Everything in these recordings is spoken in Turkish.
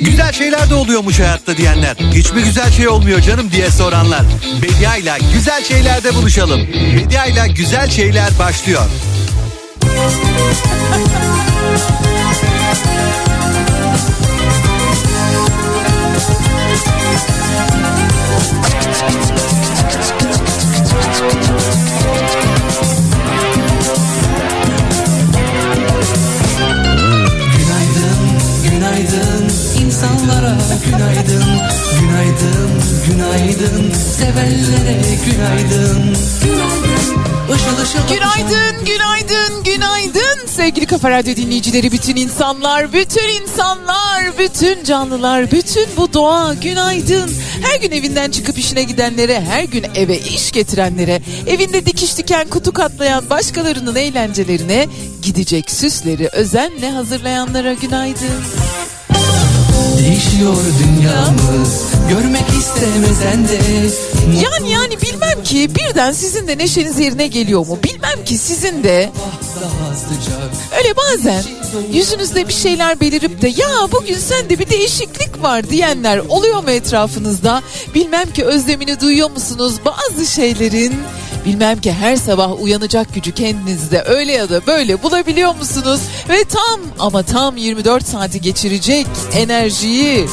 Güzel şeyler de oluyormuş hayatta diyenler. Hiç mi güzel şey olmuyor canım diye soranlar. Bedia ile güzel şeylerde buluşalım. Bedia ile güzel şeyler başlıyor. insanlara günaydın Günaydın, günaydın Sevenlere günaydın Günaydın Işıl ışıl Günaydın, günaydın, günaydın sevgili Kafa Radyo dinleyicileri, bütün insanlar, bütün insanlar, bütün canlılar, bütün bu doğa günaydın. Her gün evinden çıkıp işine gidenlere, her gün eve iş getirenlere, evinde dikiş diken, kutu katlayan başkalarının eğlencelerine gidecek süsleri özenle hazırlayanlara günaydın. Değişiyor dünyamız görmek istemesen de Yani yani bilmem ki birden sizin de neşeniz yerine geliyor mu? Bilmem ki sizin de öyle bazen yüzünüzde bir şeyler belirip de ya bugün sende bir değişiklik var diyenler oluyor mu etrafınızda? Bilmem ki özlemini duyuyor musunuz bazı şeylerin? Bilmem ki her sabah uyanacak gücü kendinizde öyle ya da böyle bulabiliyor musunuz? Ve tam ama tam 24 saati geçirecek enerjiyi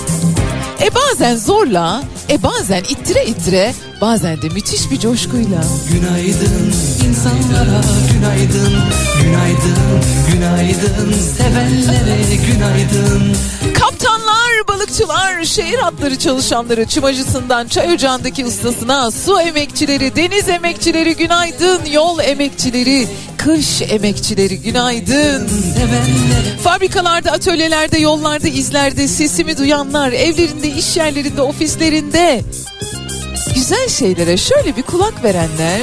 e bazen zorla, e bazen ittire ittire, bazen de müthiş bir coşkuyla. Günaydın insanlara günaydın, günaydın, günaydın sevenlere günaydın. Kaptanlar, balıkçılar, şehir hatları çalışanları, çımacısından çay ocağındaki ustasına, su emekçileri, deniz emekçileri günaydın, yol emekçileri, kış emekçileri günaydın. Fabrikalarda, atölyelerde, yollarda, izlerde sesimi duyanlar, evlerinde, iş yerlerinde, ofislerinde güzel şeylere şöyle bir kulak verenler.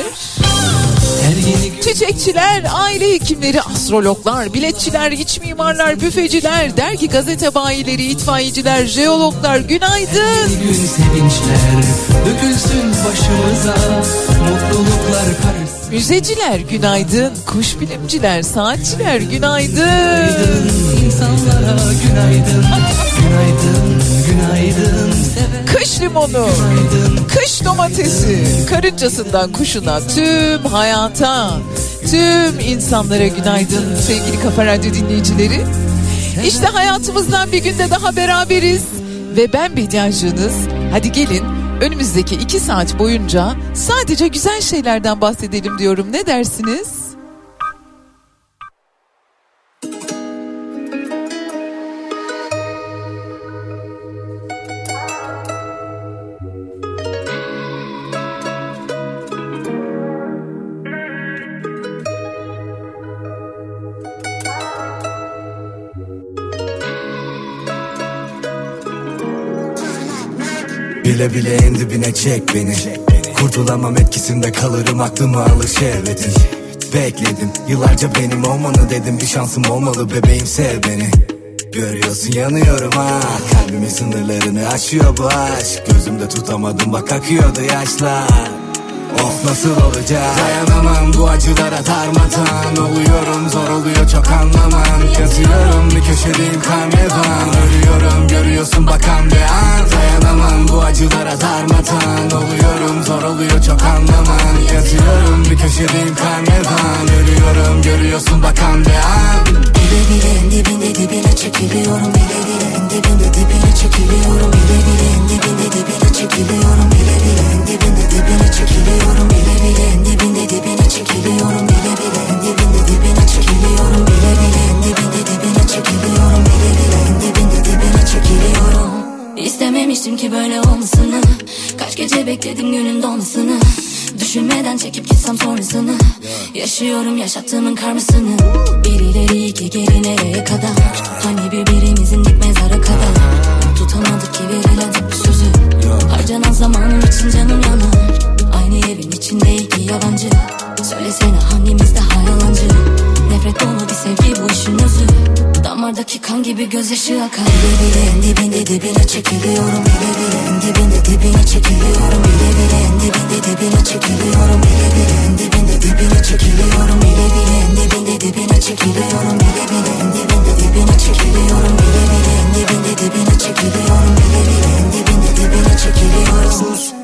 Çiçekçiler, aile hekimleri, astrologlar, biletçiler, iç mimarlar, büfeciler, dergi gazete bayileri, itfaiyeciler, jeologlar günaydın. Gün sevinçler dökülsün başımıza mutluluklar karışsın. Müzeciler günaydın, kuş bilimciler, saatçiler günaydın. Günaydın insanlara günaydın, günaydın, günaydın. Kış limonu, kış domatesi, karıncasından kuşuna, tüm hayata, tüm insanlara günaydın sevgili Kafa Radyo dinleyicileri. İşte hayatımızdan bir günde daha beraberiz ve ben Bediacığınız. Hadi gelin önümüzdeki iki saat boyunca sadece güzel şeylerden bahsedelim diyorum. Ne dersiniz? Bile bile en dibine çek beni. Kurtulamam etkisinde kalırım aklımı alır şehvetin. Bekledim yıllarca benim olmanı dedim. Bir şansım olmalı bebeğim sev beni. Görüyorsun yanıyorum ha. Kalbimin sınırlarını aşıyor bu aşk. Gözümde tutamadım bak akıyordu yaşlar Of nasıl olacak? Dayanamam bu acılara darmadan Oluyorum zor oluyor çok anlaman Yazıyorum bir köşedeyim karnevan. Ölüyorum görüyorsun bakan bir an. Dayanamam bu acılara darmadan Oluyorum zor oluyor çok anlaman Yazıyorum bir köşedeyim karnevan. Ölüyorum görüyorsun bakan bir an. Bile bile en dibinde dibine çekiliyorum. Bile bile en dibinde dibine çekiliyorum. Bile bile en dibinde dibine çekiliyorum. Bile bile en dibinde dibine çekiliyorum Bile bile. En dibinde dibine çekiliyorum Bile bile. Dibinde dibine çekiliyorum Bile bile. Dibinde dibine çekiliyorum Bile bile. Dibinde dibine çekiliyorum. İstememiştim ki böyle olmasını. Kaç gece bekledim günün dolmasını. Düşünmeden çekip gitsem sonrasını. Yaşıyorum yaşattığımın karmasını. Bir ileri iki geri nereye kadar? Hani birbirimizin dik mezara kadar? Tutamadık ki verilen tek bir sözü. Harcanan zamanım için canım yanar Aynı evin içinde iki yabancı. Söylesene hangimiz daha yalancı? Nefret dolu bir sevgi bu işin özü. Damardaki kan gibi gözyaşı akar. Bile bile en dibinde dibine çekiliyorum Bile bile en dibinde dibine çekiliyorum Bile bile en dibinde dibine çekiliyorum Bile bile en dibinde dibine çekiliyorum Bile bile en dibinde dibine çekiliyorum Bile bile en dibinde dibine çekiliyorum Bile bile en dibinde dibine çekiliyorum Bile bile en dibinde dibine çekiliyorum.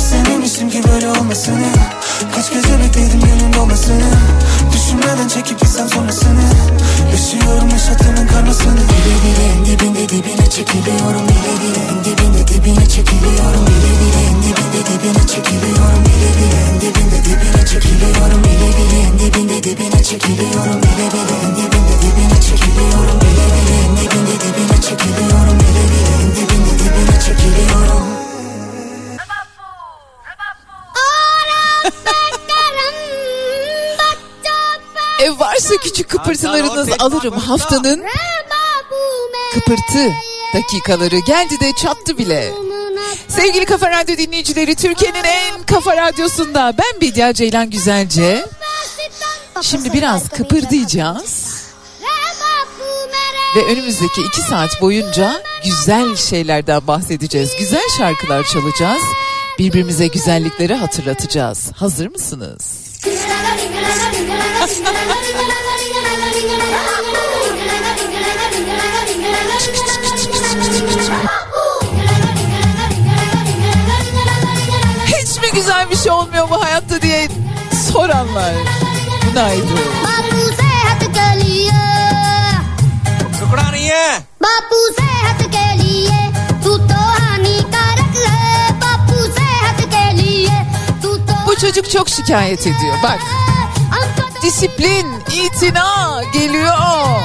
Hiç sevmemiştim ki böyle olmasını. Kaç gece bekledim günün doğmasını Düşünmeden çekip gitsem sonrasını. Yaşıyorum yaşattığının karmasını. Bile bile en dibinde dibine çekiliyorum Bile bile en dibinde dibine çekiliyorum Bile bile en dibinde dibine çekiliyorum Bile bile en dibinde dibine çekiliyorum Bile bile en dibinde dibine çekiliyorum Bile bile en dibinde dibine çekiliyorum Bile bile en dibinde dibine çekiliyorum varsa küçük kıpırtılarınızı alırım haftanın kıpırtı dakikaları geldi de çattı bile. Sevgili Kafa Radyo dinleyicileri Türkiye'nin en kafa radyosunda ben Bediye Ceylan Güzelce. Şimdi biraz kıpırdayacağız ve önümüzdeki iki saat boyunca güzel şeylerden bahsedeceğiz. Güzel şarkılar çalacağız. Birbirimize güzellikleri hatırlatacağız. Hazır mısınız? Hiç mi güzel bir şey olmuyor bu hayatta diye soranlar. Bu Bu çocuk çok şikayet ediyor. Bak disiplin, itina geliyor.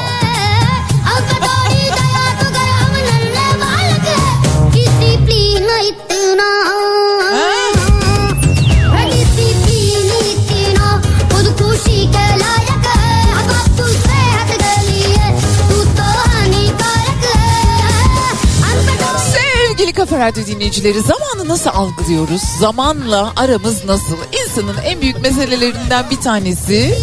Kafa Radyo dinleyicileri zamanı nasıl algılıyoruz? Zamanla aramız nasıl? İnsanın en büyük meselelerinden bir tanesi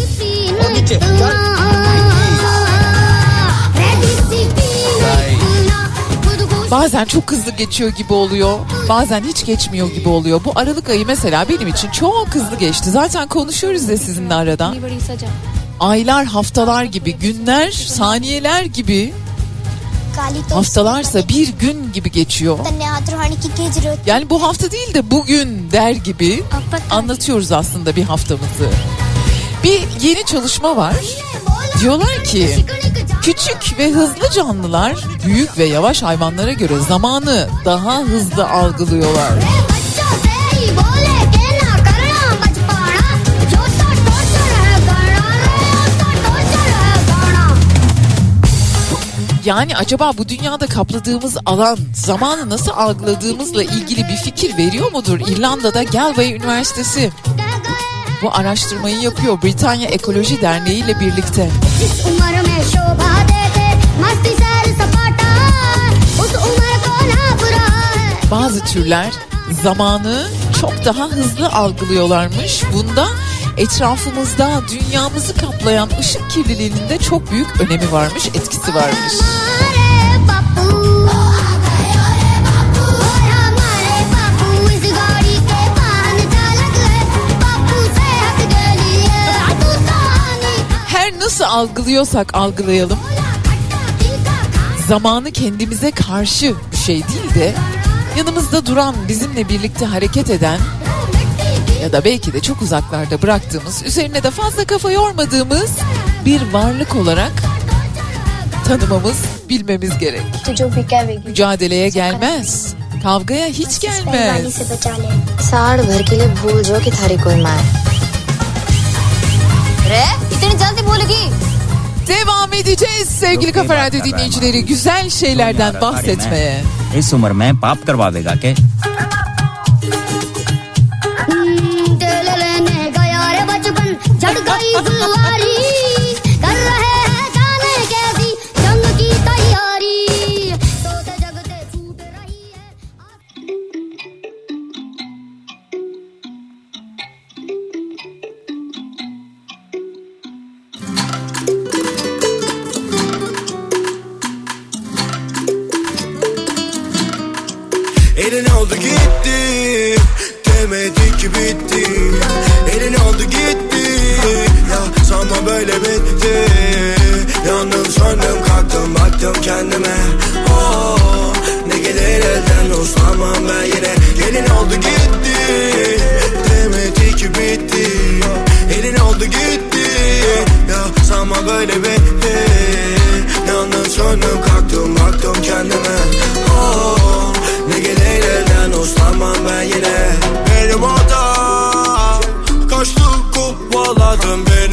bazen çok hızlı geçiyor gibi oluyor. Bazen hiç geçmiyor gibi oluyor. Bu Aralık ayı mesela benim için çok hızlı geçti. Zaten konuşuyoruz ya sizinle arada. Aylar, haftalar gibi, günler, saniyeler gibi, haftalarsa bir gün gibi geçiyor. Yani bu hafta değil de bugün der gibi anlatıyoruz aslında bir haftamızı. Bir yeni çalışma var. Diyorlar ki küçük ve hızlı canlılar büyük ve yavaş hayvanlara göre zamanı daha hızlı algılıyorlar. Yani acaba bu dünyada kapladığımız alan, zamanı nasıl algıladığımızla ilgili bir fikir veriyor mudur? İrlanda'da Galway Üniversitesi bu araştırmayı yapıyor Britanya Ekoloji Derneği ile birlikte. Bazı türler zamanı çok daha hızlı algılıyorlarmış. Bunda etrafımızda dünyamızı kaplayan ışık kirliliğinin de çok büyük önemi varmış, etkisi varmış. Her nasıl algılıyorsak algılayalım zamanı kendimize karşı bir şey değil de yanımızda duran, bizimle birlikte hareket eden ya da belki de çok uzaklarda bıraktığımız, üzerine de fazla kafa yormadığımız bir varlık olarak tanımamız, bilmemiz gerek. तो जो भी कहेगी Mücadeleye gelmez. Kavgaya hiç gelmez. से बचा ले साड़ भर के लिए भूल जो कि थारी कोई माँ रे इतनी जल्दी भूलेगी Devam edeceğiz sevgili Kafa Radyo dinleyicileri. Güzel şeylerden bahsetmeye. इस उम्र में पाप करवा देगा के Live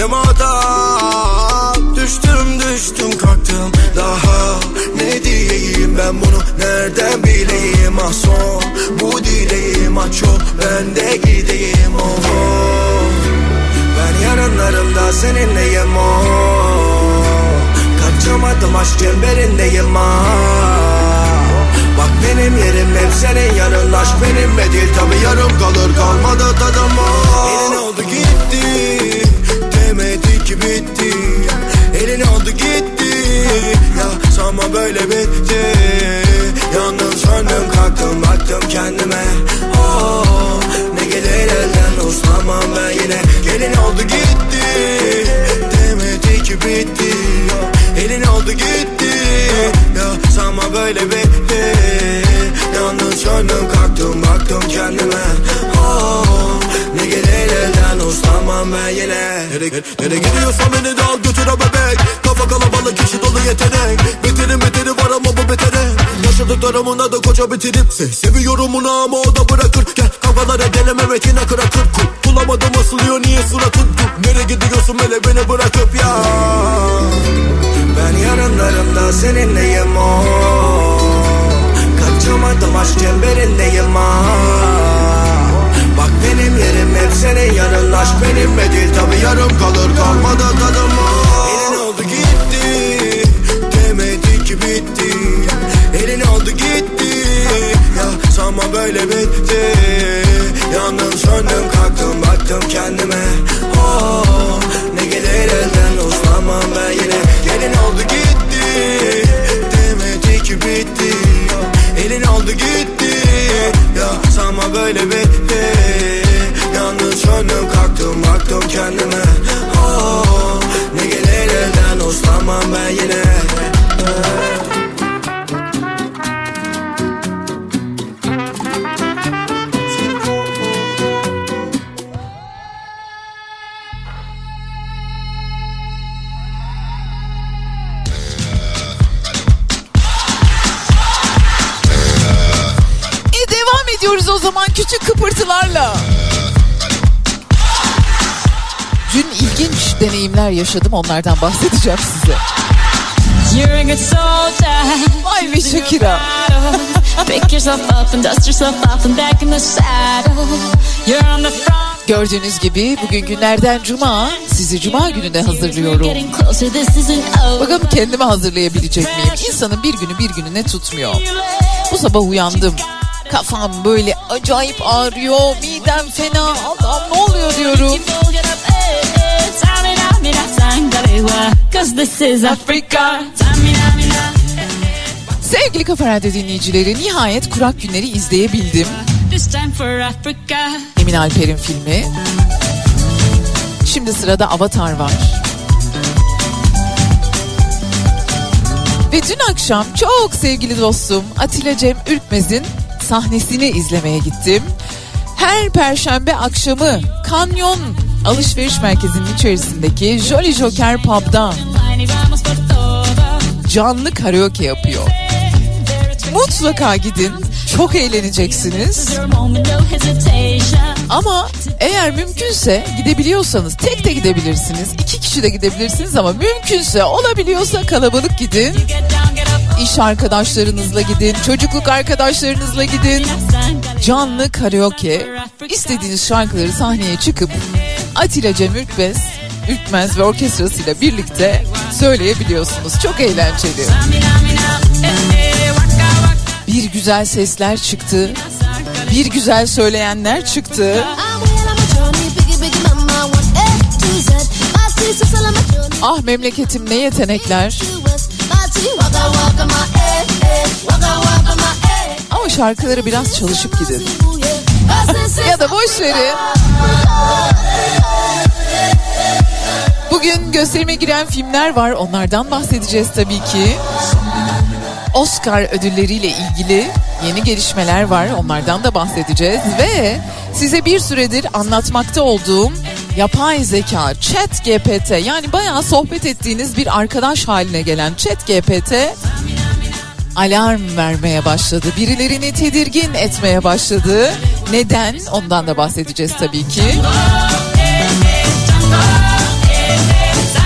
benim hatam Düştüm düştüm kalktım. Daha Ne diyeyim ben bunu? Nereden bileyim? Ah son bu dileğim. Ah çok ben de gideyim. Oh, oh. Ben yarınlarımda seninleyim. Oh. Kaçamadım aşk çemberindeyim ah. Bak benim yerim hep senin yanın Aşk benimle değil tabi yarım kalır kalmadı tadım. Oh. Ki bitti Elin oldu gitti. Ya sanma böyle bitti. Yandım söndüm kalktım baktım kendime. Oh, Ne gelir elden uslanmam ben yine. Gelin oldu gitti. Demedi ki bitti. Elin oldu gitti. Ya sanma böyle bitti. Yandım söndüm kalktım baktım kendime. Oh, Elden uslanmam ben yine. Nereye, nereye gidiyorsan beni de al götür ha bebek. Kafa kalabalık kişi dolu yetenek. Bitirim bitiri var ama bu betere. Yaşadıklarımın adı koca bitirip Se- Seviyorum onu ama o da bırakır. Gel kafalara deneme retine kırakır Kul Bulamadım asılıyor niye suratın Nereye gidiyorsun hele beni bırakıp ya? Ben yarınlarımda seninleyim o. Kaçamadım aşk çemberindeyim Bak benim yerim hep senin yanın Aşk benimle değil tabi yarım kalır. Kalmadı tadım o Elin oldu gitti. Demedi ki bitti. Elin oldu gitti. Ya sanma böyle bitti. Yandım söndüm kalktım baktım kendime. Oh, Ne gelir elden uslanmam ben yine. Gelin oldu gitti. Demedi ki bitti. Elin oldu gitti. Ya sanma böyle bitti Yandım söndüm kalktım baktım kendime yaşadım onlardan bahsedeceğim size. Vay be Shakira. Gördüğünüz gibi bugün günlerden cuma. Sizi cuma gününe hazırlıyorum. Bakalım kendimi hazırlayabilecek miyim? İnsanın bir günü bir gününe tutmuyor. Bu sabah uyandım. Kafam böyle acayip ağrıyor. Midem fena. Allah'ım ne oluyor diyorum. Tamina, mina, sangalewa. Cause this is Africa. Tamina, mina, Sevgili Kafa Radyo dinleyicileri nihayet Kurak Günleri izleyebildim. Emin Alper'in filmi. Şimdi sırada Avatar var. Ve dün akşam çok sevgili dostum Atilla Cem Ürkmez'in sahnesini izlemeye gittim. Her perşembe akşamı Kanyon alışveriş merkezinin içerisindeki Jolly Joker Pub'da canlı karaoke yapıyor. Mutlaka gidin. Çok eğleneceksiniz. Ama eğer mümkünse gidebiliyorsanız tek de gidebilirsiniz. iki kişi de gidebilirsiniz ama mümkünse olabiliyorsa kalabalık gidin. İş arkadaşlarınızla gidin, çocukluk arkadaşlarınızla gidin. Canlı karaoke, istediğiniz şarkıları sahneye çıkıp Atilla Cem Ürkmez, Ürkmez ve orkestrasıyla birlikte söyleyebiliyorsunuz. Çok eğlenceli. Bir güzel sesler çıktı, bir güzel söyleyenler çıktı. Ah memleketim ne yetenekler. Ama şarkıları biraz çalışıp gidin. Ya da boş verin. Bugün gösterime giren filmler var. Onlardan bahsedeceğiz tabii ki. Oscar ödülleriyle ilgili yeni gelişmeler var. Onlardan da bahsedeceğiz ve size bir süredir anlatmakta olduğum yapay zeka chat GPT yani bayağı sohbet ettiğiniz bir arkadaş haline gelen chat GPT alarm vermeye başladı. Birilerini tedirgin etmeye başladı. Neden? Ondan da bahsedeceğiz tabii ki.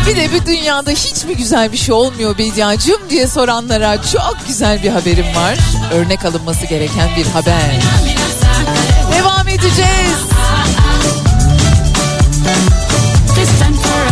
Bir de bir dünyada hiç mi güzel bir şey olmuyor Bediacığım diye soranlara çok güzel bir haberim var. Örnek alınması gereken bir haber. Devam edeceğiz. This time for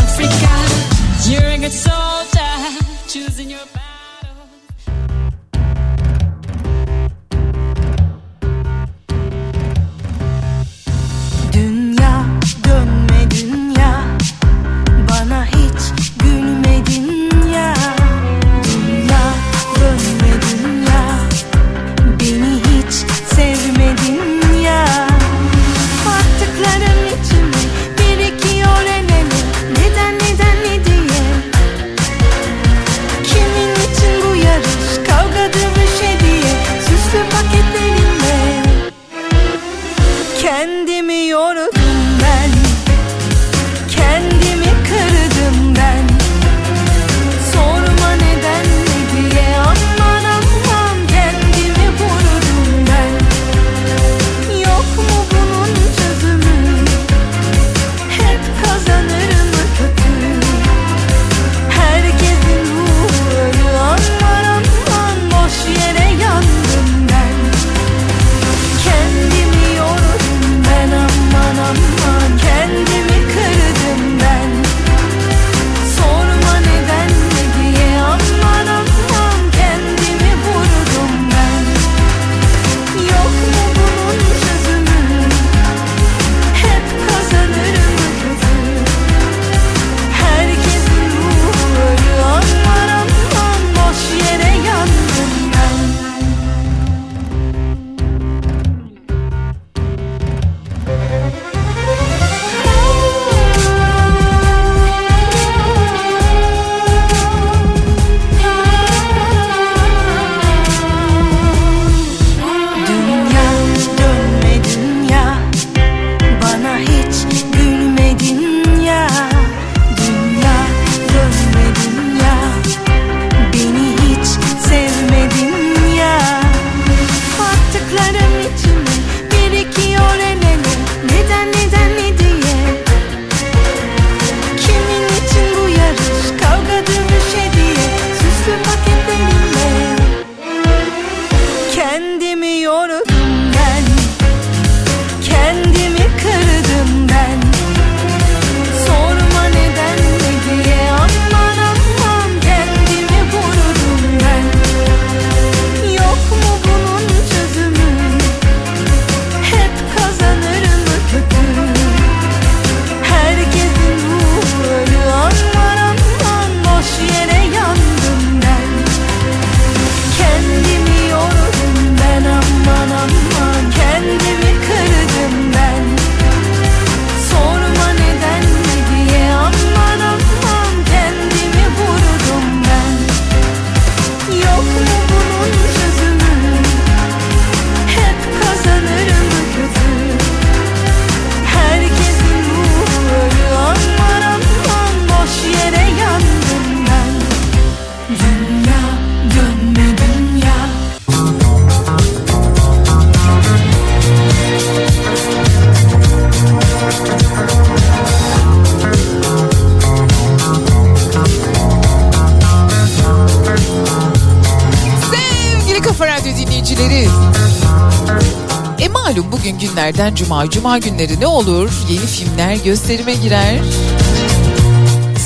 günlerden cuma. Cuma günleri ne olur? Yeni filmler gösterime girer.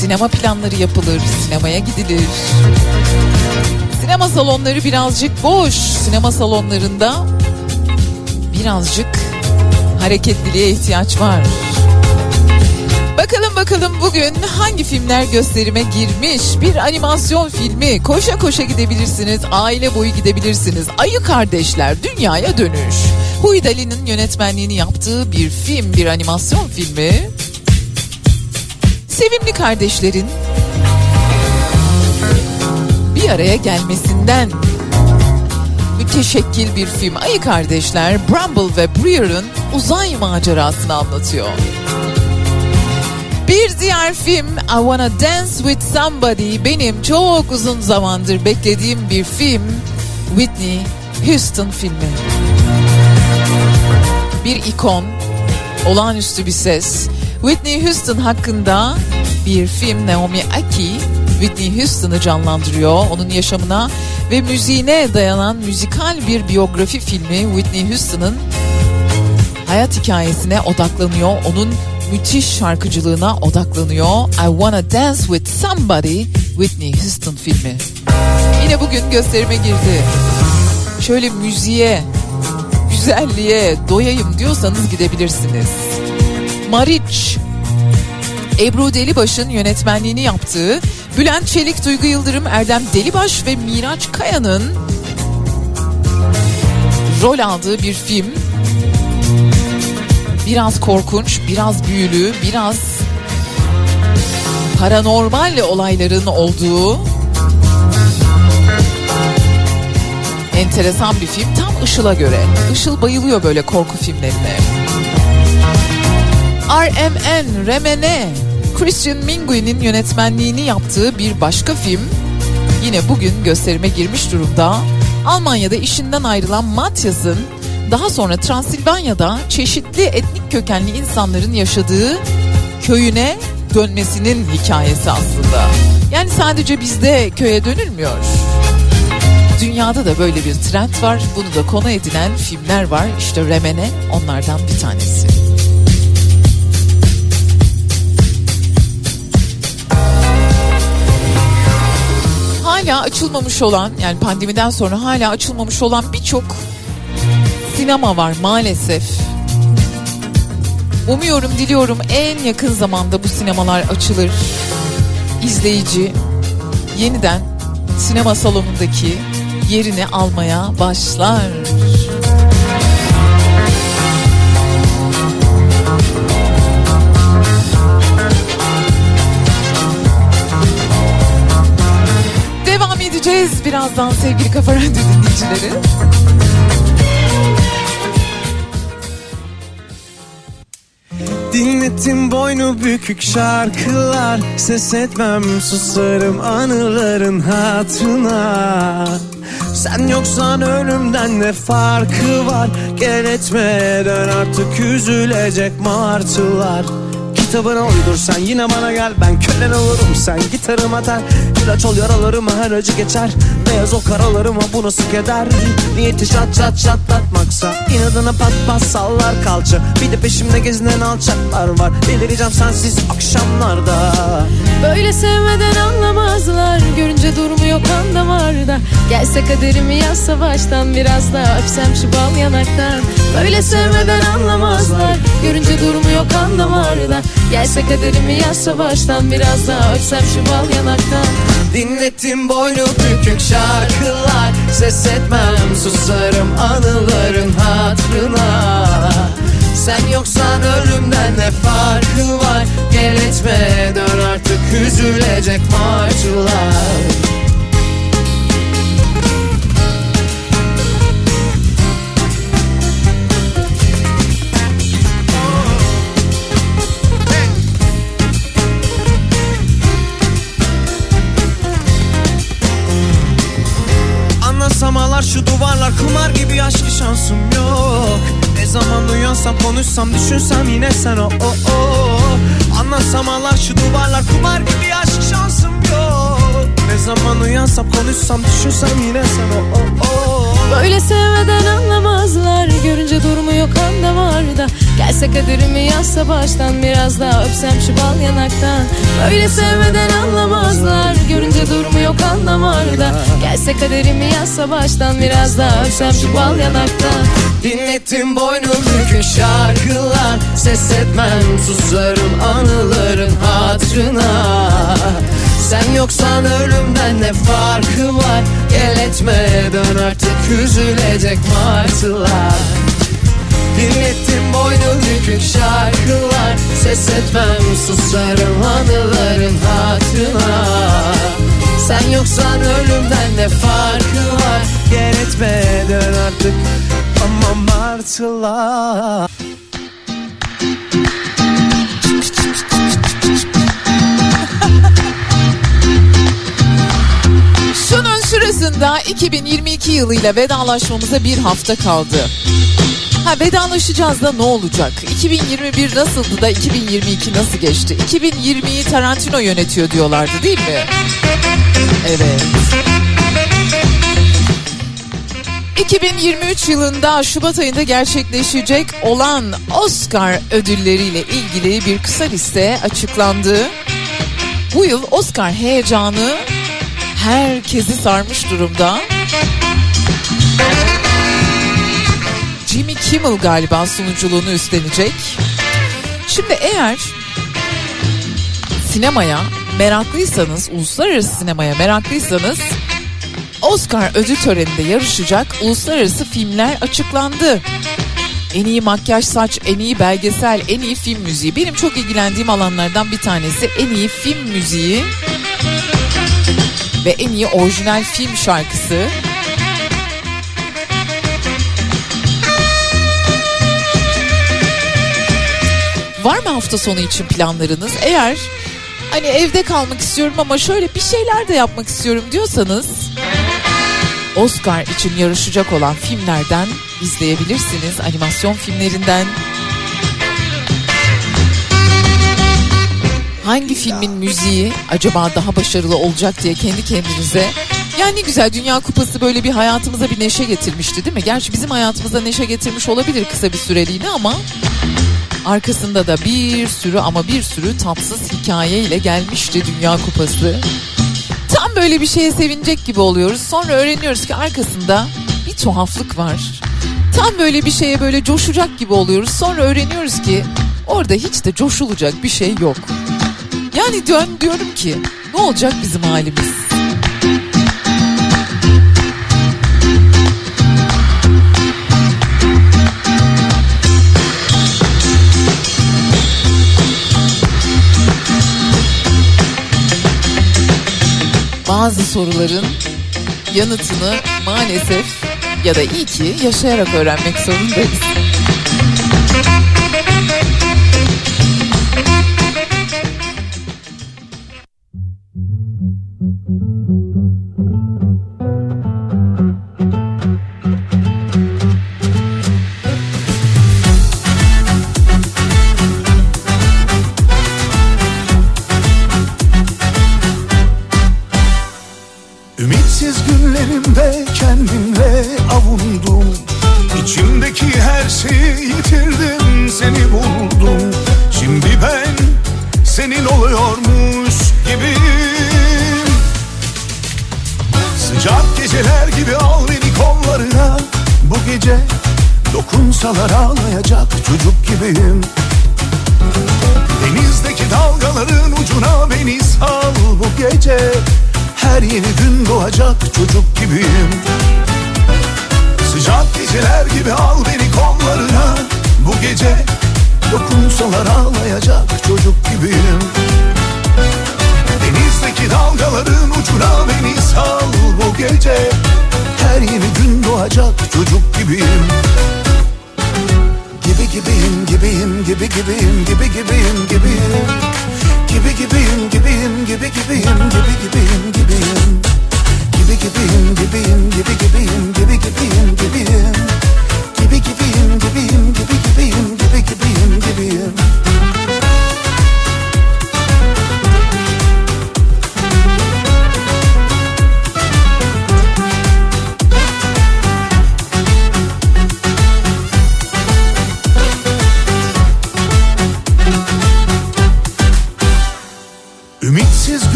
Sinema planları yapılır. Sinemaya gidilir. Sinema salonları birazcık boş. Sinema salonlarında birazcık hareketliliğe ihtiyaç var. Bakalım bakalım bugün hangi filmler gösterime girmiş? Bir animasyon filmi. Koşa koşa gidebilirsiniz. Aile boyu gidebilirsiniz. Ayı Kardeşler Dünyaya Dönüş. Huy Dali'nin yönetmenliğini yaptığı bir film, bir animasyon filmi. Sevimli kardeşlerin bir araya gelmesinden müteşekkil bir film. Ayı Kardeşler Bramble ve Breer'ın uzay macerasını anlatıyor. Bir diğer film I Wanna Dance With Somebody benim çok uzun zamandır beklediğim bir film Whitney Houston filmi. Bir ikon, olağanüstü bir ses. Whitney Houston hakkında bir film Naomi Aki Whitney Houston'ı canlandırıyor. Onun yaşamına ve müziğine dayanan müzikal bir biyografi filmi Whitney Houston'ın hayat hikayesine odaklanıyor. Onun müthiş şarkıcılığına odaklanıyor. I Wanna Dance With Somebody Whitney Houston filmi. Yine bugün gösterime girdi. Şöyle müziğe, güzelliğe doyayım diyorsanız gidebilirsiniz. Mariç Ebru Delibaş'ın yönetmenliğini yaptığı Bülent Çelik, Duygu Yıldırım, Erdem Delibaş ve Miraç Kaya'nın rol aldığı bir film. Biraz korkunç, biraz büyülü, biraz paranormal olayların olduğu enteresan bir film. Tam Işıl'a göre. Işıl bayılıyor böyle korku filmlerine. RMN, Remene, Christian Mingui'nin yönetmenliğini yaptığı bir başka film yine bugün gösterime girmiş durumda. Almanya'da işinden ayrılan Matyas'ın daha sonra Transilvanya'da çeşitli etnik kökenli insanların yaşadığı köyüne dönmesinin hikayesi aslında. Yani sadece bizde köye dönülmüyor. Dünyada da böyle bir trend var. Bunu da konu edinen filmler var. İşte Remene onlardan bir tanesi. hala açılmamış olan yani pandemiden sonra hala açılmamış olan birçok sinema var maalesef. Umuyorum, diliyorum en yakın zamanda bu sinemalar açılır. İzleyici yeniden sinema salonundaki yerini almaya başlar. Devam edeceğiz birazdan sevgili Kafa Radyo dinleyicileri. Dinletim boynu bükük şarkılar Ses etmem susarım anıların hatırına Sen yoksan ölümden ne farkı var? Gel etmeden artık üzülecek martılar. Kitabına uydur sen yine bana gel. Ben kölen olurum sen gitarım atar İlaç ol yaralarıma her acı geçer Beyaz o karalarıma bu nasıl keder? Niyeti çat çat çatlatmaksa inadına pat pat sallar kalça. Bir de peşimde gezinen alçaklar var. Delireceğim sensiz akşamlarda. Böyle sevmeden anlamazlar. Görünce durumu yok kan damarda. Gelse kaderimi yazsa baştan Biraz daha öpsem şu bal yanaktan. Böyle sevmeden anlamazlar. Görünce durumu yok kan damarda. Gelse kaderimi yazsa baştan Biraz daha öpsem şu bal yanaktan Dinletim boynu bükük şarkılar. Ses etmem susarım anıların hatırına. Sen yoksan ölümden ne farkı var? Gel etme dön artık üzülecek martılar şu duvarlar kumar gibi aşk şansım yok. Ne zaman uyansam konuşsam düşünsem yine sen o o o. Anlasam ağlar şu duvarlar kumar gibi aşk şansım yok. Ne zaman uyansam konuşsam düşünsem yine sen o o o Böyle sevmeden anlamazlar. Görünce durumu yok kan damarda. Gelse kaderimi yazsa baştan Biraz daha öpsem şu bal yanaktan. Böyle sevmeden anlamazlar. Görünce durumu yok kan damarda. Gelse kaderimi yazsa baştan Biraz daha öpsem şu bal yanaktan. Dinlettim boynu bükük şarkılar. Ses etmem susarım anıların hatırına Sen yoksan ölümden ne farkı var? Gel etme dön artık üzülecek martılar. Dinlettim boynu bükük şarkılar. Ses etmem susarım anıların hatırına. Sen yoksan ölümden ne farkı var? Gel etme dön artık ama martılar Şurasında 2022 yılıyla vedalaşmamıza bir hafta kaldı. Ha vedalaşacağız da ne olacak? 2021 nasıldı da 2022 nasıl geçti? 2020'yi Tarantino yönetiyor diyorlardı değil mi? Evet. 2023 yılında Şubat ayında gerçekleşecek olan Oscar ödülleriyle ilgili bir kısa liste açıklandı. Bu yıl Oscar heyecanı herkesi sarmış durumda. Jimmy Kimmel galiba sunuculuğunu üstlenecek. Şimdi eğer sinemaya meraklıysanız, uluslararası sinemaya meraklıysanız Oscar ödül töreninde yarışacak uluslararası filmler açıklandı. En iyi makyaj saç, en iyi belgesel, en iyi film müziği. Benim çok ilgilendiğim alanlardan bir tanesi en iyi film müziği ve en iyi orijinal film şarkısı. Var mı hafta sonu için planlarınız? Eğer hani evde kalmak istiyorum ama şöyle bir şeyler de yapmak istiyorum diyorsanız Oscar için yarışacak olan filmlerden izleyebilirsiniz. Animasyon filmlerinden. Hangi filmin müziği acaba daha başarılı olacak diye kendi kendinize yani ne güzel Dünya Kupası böyle bir hayatımıza bir neşe getirmişti değil mi? Gerçi bizim hayatımıza neşe getirmiş olabilir kısa bir süreliğine ama arkasında da bir sürü ama bir sürü tatsız hikayeyle gelmişti Dünya Kupası. Tam böyle bir şeye sevinecek gibi oluyoruz. Sonra öğreniyoruz ki arkasında bir tuhaflık var. Tam böyle bir şeye böyle coşacak gibi oluyoruz. Sonra öğreniyoruz ki orada hiç de coşulacak bir şey yok. Yani dön diyorum ki ne olacak bizim halimiz? Bazı soruların yanıtını maalesef ya da iyi ki yaşayarak öğrenmek zorundayız.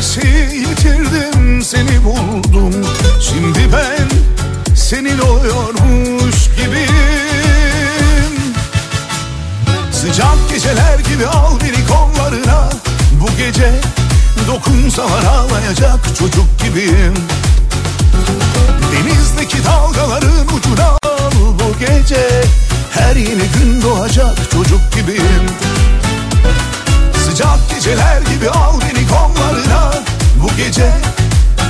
Dersi yitirdim seni buldum. Şimdi ben senin oluyormuş gibiyim. Sıcak geceler gibi al beni kollarına. Bu gece dokunsalar ağlayacak çocuk gibiyim. Denizdeki dalgaların ucuna al bu gece. Her yeni gün doğacak çocuk gibiyim. Sıcak geceler gibi al beni kollarına Bu gece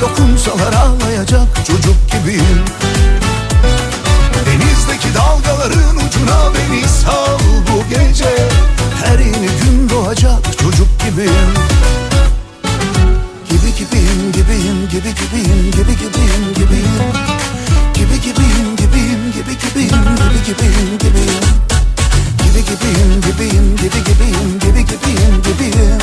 dokunsalar ağlayacak çocuk gibiyim. Denizdeki dalgaların ucuna beni sal. Bu gece Her yeni gün doğacak çocuk gibiyim. Gibi gibiyim gibiyim gibi gibiyim gibi gibiyim gibiyim. Gibi gibiyim gibiyim gibi gibiyim gibi gibiyim gibiyim. Gibi gibiyim gibiyim gibi gibiyim gibi gibiyim gibiyim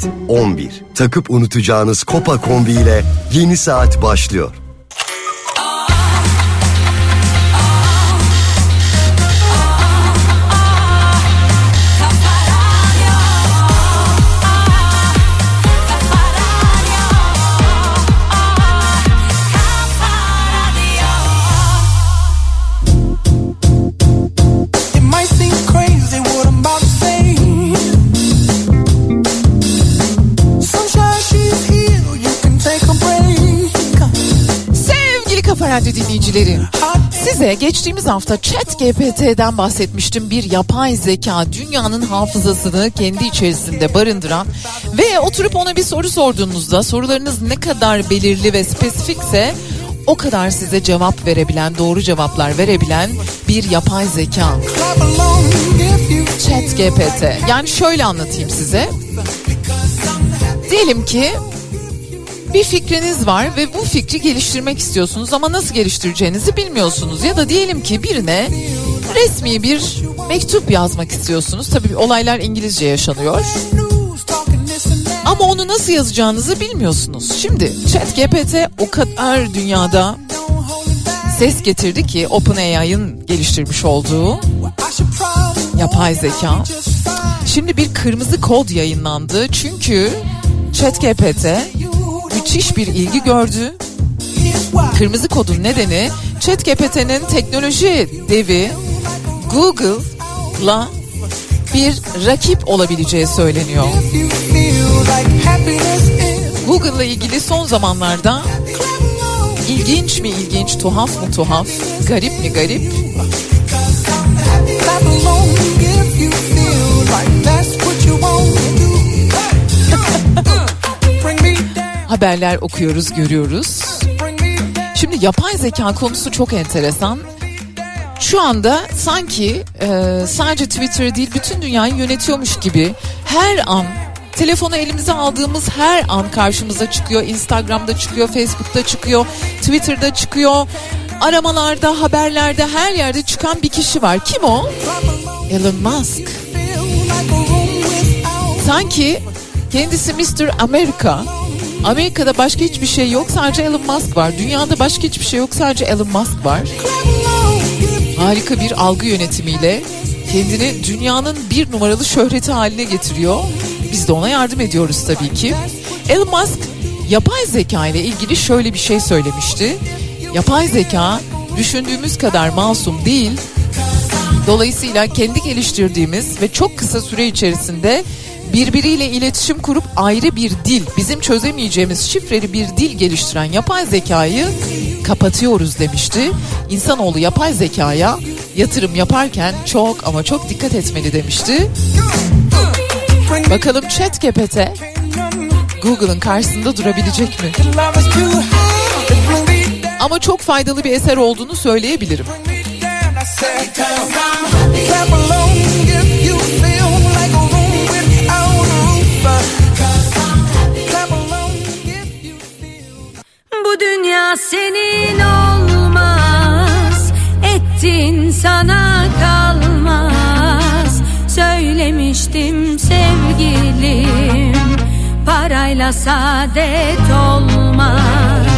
Saat 11. Takıp unutacağınız Kopa kombi ile yeni saat başlıyor. Dinleyicileri, size geçtiğimiz hafta Chat GPT'den bahsetmiştim. Bir yapay zeka dünyanın hafızasını kendi içerisinde barındıran ve oturup ona bir soru sorduğunuzda sorularınız ne kadar belirli ve spesifikse o kadar size cevap verebilen, doğru cevaplar verebilen bir yapay zeka. Chat GPT. Yani şöyle anlatayım size. Diyelim ki bir fikriniz var ve bu fikri geliştirmek istiyorsunuz ama nasıl geliştireceğinizi bilmiyorsunuz. Ya da diyelim ki birine resmi bir mektup yazmak istiyorsunuz. Tabii olaylar İngilizce yaşanıyor. Ama onu nasıl yazacağınızı bilmiyorsunuz. Şimdi ChatGPT o kadar dünyada ses getirdi ki OpenAI'ın geliştirmiş olduğu yapay zeka. Şimdi bir kırmızı kod yayınlandı çünkü ChatGPT müthiş bir ilgi gördü. Kırmızı kodun nedeni ChatGPT'nin teknoloji devi Google'la bir rakip olabileceği söyleniyor. Google'la ilgili son zamanlarda ilginç mi ilginç, tuhaf mı tuhaf, garip mi garip haberler okuyoruz, görüyoruz. Şimdi yapay zeka konusu çok enteresan. Şu anda sanki e, sadece Twitter değil bütün dünyayı yönetiyormuş gibi her an telefonu elimize aldığımız her an karşımıza çıkıyor. Instagram'da çıkıyor, Facebook'ta çıkıyor, Twitter'da çıkıyor. Aramalarda, haberlerde her yerde çıkan bir kişi var. Kim o? Elon Musk. Sanki kendisi Mr. Amerika. Amerika'da başka hiçbir şey yok sadece Elon Musk var. Dünyada başka hiçbir şey yok sadece Elon Musk var. Harika bir algı yönetimiyle kendini dünyanın bir numaralı şöhreti haline getiriyor. Biz de ona yardım ediyoruz tabii ki. Elon Musk yapay zeka ile ilgili şöyle bir şey söylemişti. Yapay zeka düşündüğümüz kadar masum değil. Dolayısıyla kendi geliştirdiğimiz ve çok kısa süre içerisinde birbiriyle iletişim kurup ayrı bir dil, bizim çözemeyeceğimiz şifreli bir dil geliştiren yapay zekayı kapatıyoruz demişti. İnsanoğlu yapay zekaya yatırım yaparken çok ama çok dikkat etmeli demişti. Bakalım chat GPT Google'ın karşısında durabilecek mi? Ama çok faydalı bir eser olduğunu söyleyebilirim. Bu dünya senin olmaz. Ettin sana kalmaz. Söylemiştim sevgilim Parayla saadet olmaz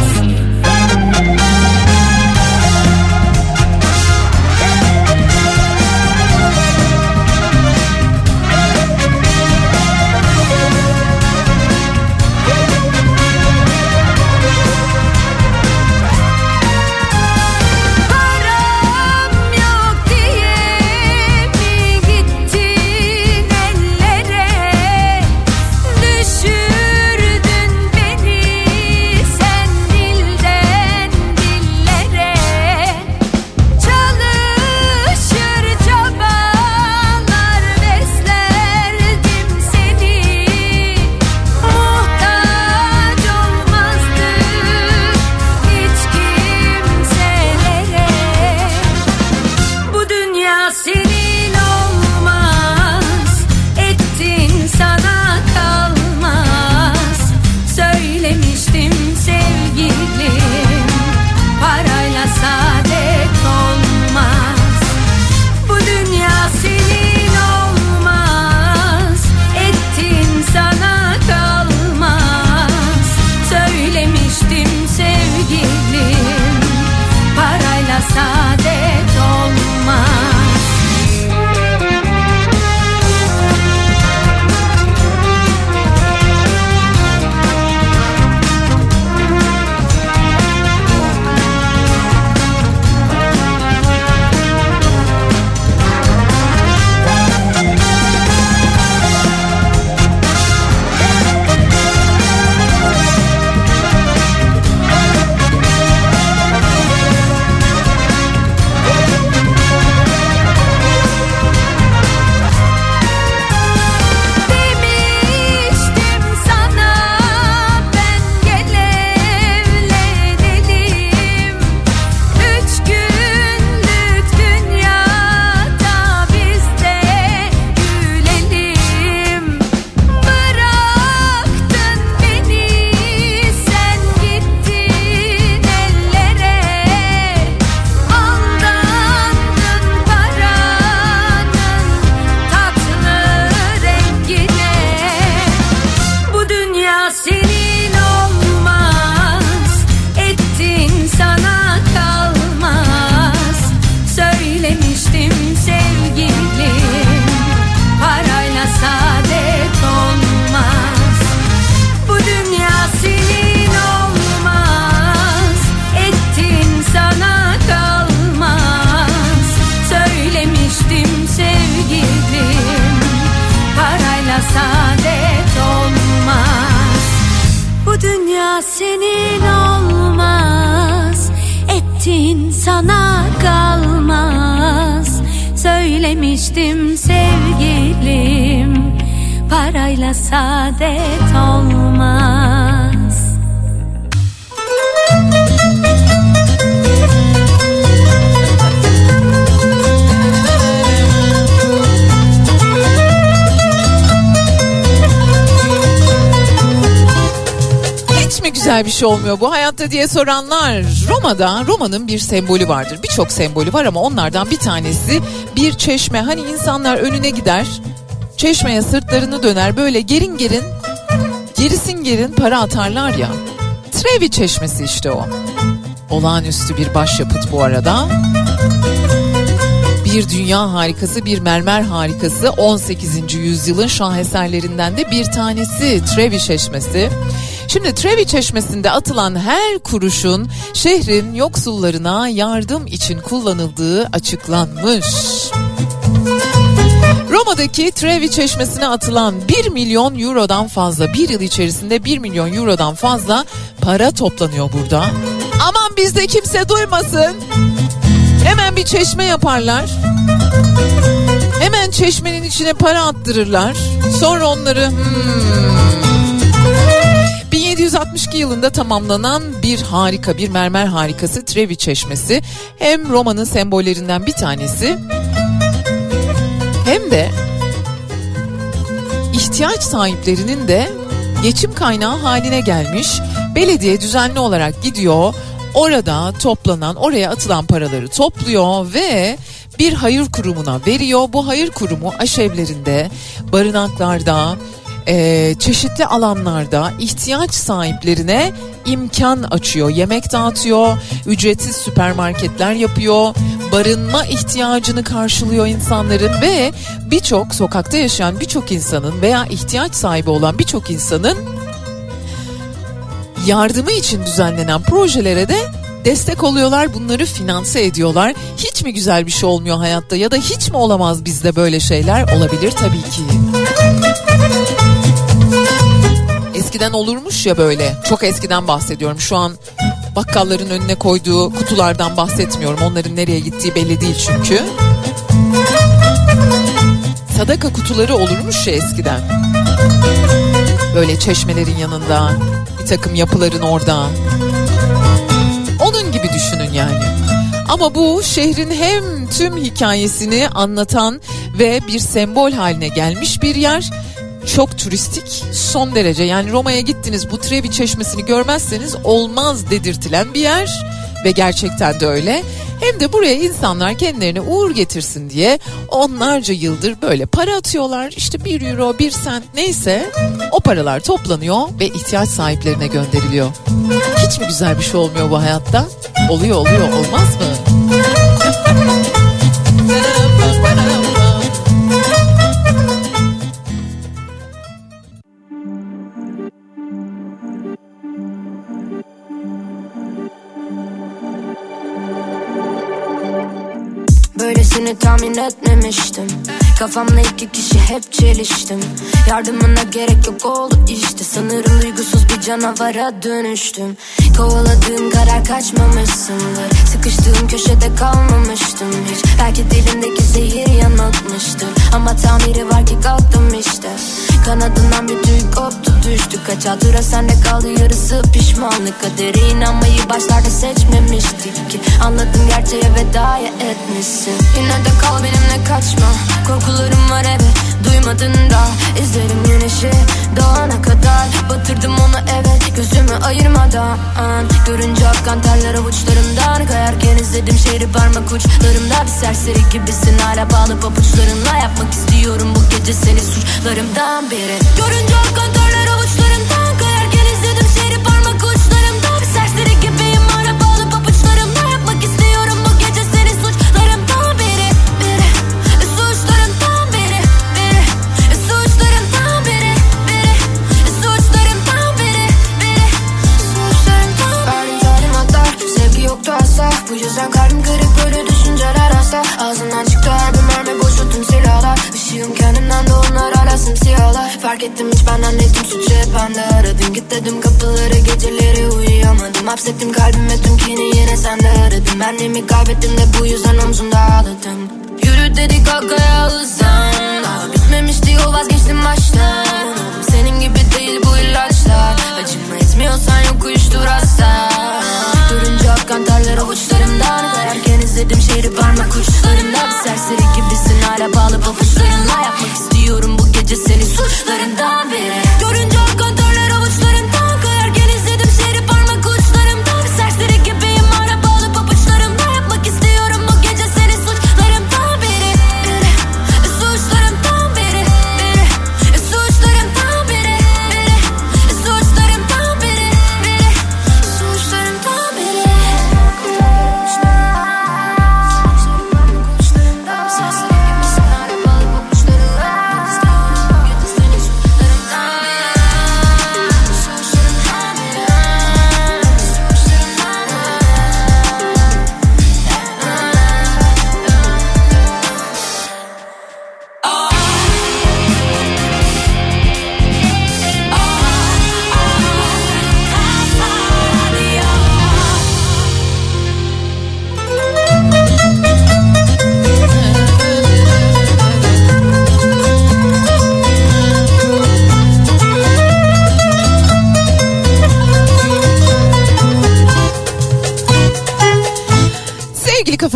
Söylemiştim sevgilim Parayla saadet olmaz güzel bir şey olmuyor bu hayatta diye soranlar. Roma'da Roma'nın bir sembolü vardır. Birçok sembolü var ama onlardan bir tanesi bir çeşme. Hani insanlar önüne gider, çeşmeye sırtlarını döner böyle gerin gerin, gerisin gerin para atarlar ya. Trevi çeşmesi işte o. Olağanüstü bir başyapıt bu arada. Bir dünya harikası, bir mermer harikası 18. yüzyılın şaheserlerinden de bir tanesi Trevi Çeşmesi. Şimdi Trevi Çeşmesi'nde atılan her kuruşun şehrin yoksullarına yardım için kullanıldığı açıklanmış. Roma'daki Trevi Çeşmesi'ne atılan 1 milyon eurodan fazla, bir yıl içerisinde 1 milyon eurodan fazla para toplanıyor burada. Aman bizde kimse duymasın. Hemen bir çeşme yaparlar. Hemen çeşmenin içine para attırırlar. Sonra onları hmm, 1762 yılında tamamlanan bir harika, bir mermer harikası Trevi Çeşmesi hem Roma'nın sembollerinden bir tanesi hem de ihtiyaç sahiplerinin de geçim kaynağı haline gelmiş. Belediye düzenli olarak gidiyor. Orada toplanan, oraya atılan paraları topluyor ve bir hayır kurumuna veriyor. Bu hayır kurumu aşevlerinde, barınaklarda, e, çeşitli alanlarda ihtiyaç sahiplerine imkan açıyor. Yemek dağıtıyor, ücretsiz süpermarketler yapıyor, barınma ihtiyacını karşılıyor insanların ve birçok sokakta yaşayan birçok insanın veya ihtiyaç sahibi olan birçok insanın yardımı için düzenlenen projelere de destek oluyorlar, bunları finanse ediyorlar. Hiç mi güzel bir şey olmuyor hayatta ya da hiç mi olamaz bizde böyle şeyler? Olabilir tabii ki. Eskiden olurmuş ya böyle. Çok eskiden bahsediyorum. Şu an bakkalların önüne koyduğu kutulardan bahsetmiyorum. Onların nereye gittiği belli değil çünkü. Sadaka kutuları olurmuş ya eskiden. Böyle çeşmelerin yanında, bir takım yapıların orada. Onun gibi düşünün yani. Ama bu şehrin hem tüm hikayesini anlatan ve bir sembol haline gelmiş bir yer. Çok turistik son derece yani Roma'ya gittiniz bu Trevi çeşmesini görmezseniz olmaz dedirtilen bir yer ve gerçekten de öyle. Hem de buraya insanlar kendilerine uğur getirsin diye onlarca yıldır böyle para atıyorlar. İşte bir euro, bir sent neyse o paralar toplanıyor ve ihtiyaç sahiplerine gönderiliyor. Hiç mi güzel bir şey olmuyor bu hayatta? Oluyor oluyor olmaz mı? Etmemiştim. Kafamla iki kişi hep çeliştim. Yardımına gerek yok oldu işte. Sanırım duygusuz bir canavara dönüştüm. Kovaladığın karar kaçmamışsındır. Sıkıştığım köşede kalmamıştım hiç. Belki dilimdeki zehir yanıltmıştır. Ama tamiri var ki kalktım işte Kanadından bir tüy koptu düştü. Kaç hatıra sende kaldı yarısı pişmanlık. Kadere inanmayı başlarda seçmemiştik ki. Anladım gerçeğe vedaya etmişsin. Yine de kal benimle kaçma. Korkularım var evet duymadın da. İzlerim güneşi doğana kadar. Batırdım onu evet gözümü ayırmadan. Görünce akan terler avuçlarımdan. Kayarken izledim şehri parmak uçlarımda. Bir serseri gibisin hala bağlı pabuçlarınla Yapmak istiyorum bu gece seni suçlarımdan biri Görünce akan terler avuçlarımdan Kayarken izledim şehri parmak uçlarımda Bir serseri gibiyim. Hala bağlı pabuçlarımla Yapmak istiyorum? Bu gece seni suçlarımdan biri Biri. Suçlarımdan biri Biri. Suçlarımdan biri Biri. Suçlarımdan biri Biri. Suçlarımdan Verdim talimatlar Sevgi yoktu asla. Bu yüzden kalbim kırık. Böyle düşünceler hasta Ağzından çıktı her bir mermi boşalttım silahlar. Işığım kendimden de onlar hala simsiyahlar Fark ettim hiç benden suçu hep bende. Aradım git dedim kapıları geceleri uyuyamadım. Hapsettim kalbime tüm kini yine sende aradım. Benliğimi kaybettim de bu yüzden omzumda ağladım. Yürü dedik kakaya hızlan Daha bitmemişti yol vazgeçtim baştan. Senin gibi değil bu ilaçlar. Acıma etmiyorsan yok uyuştur hasta Görünce akan terler avuçlarımdan Kayarken izledim şehri parmak uçlarında Bir serseri gibisin hala bağlı pabuçlarınla Yapmak istiyorum bu gece seni suçlarından biri. Görünce akan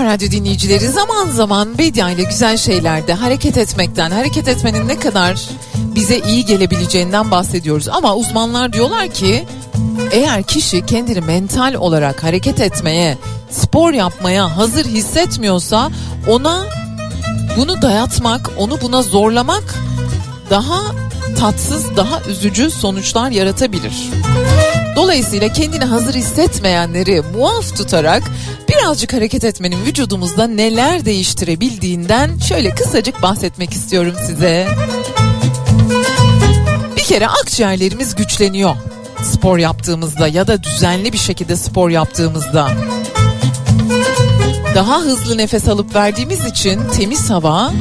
Radyo dinleyicileri zaman zaman Bedia ile güzel şeylerde hareket etmekten, hareket etmenin ne kadar bize iyi gelebileceğinden bahsediyoruz. Ama uzmanlar diyorlar ki eğer kişi kendini mental olarak hareket etmeye, spor yapmaya hazır hissetmiyorsa ona bunu dayatmak, onu buna zorlamak daha tatsız, daha üzücü sonuçlar yaratabilir. Dolayısıyla kendini hazır hissetmeyenleri muaf tutarak birazcık hareket etmenin vücudumuzda neler değiştirebildiğinden şöyle kısacık bahsetmek istiyorum size. Bir kere akciğerlerimiz güçleniyor spor yaptığımızda ya da düzenli bir şekilde spor yaptığımızda. Daha hızlı nefes alıp verdiğimiz için temiz hava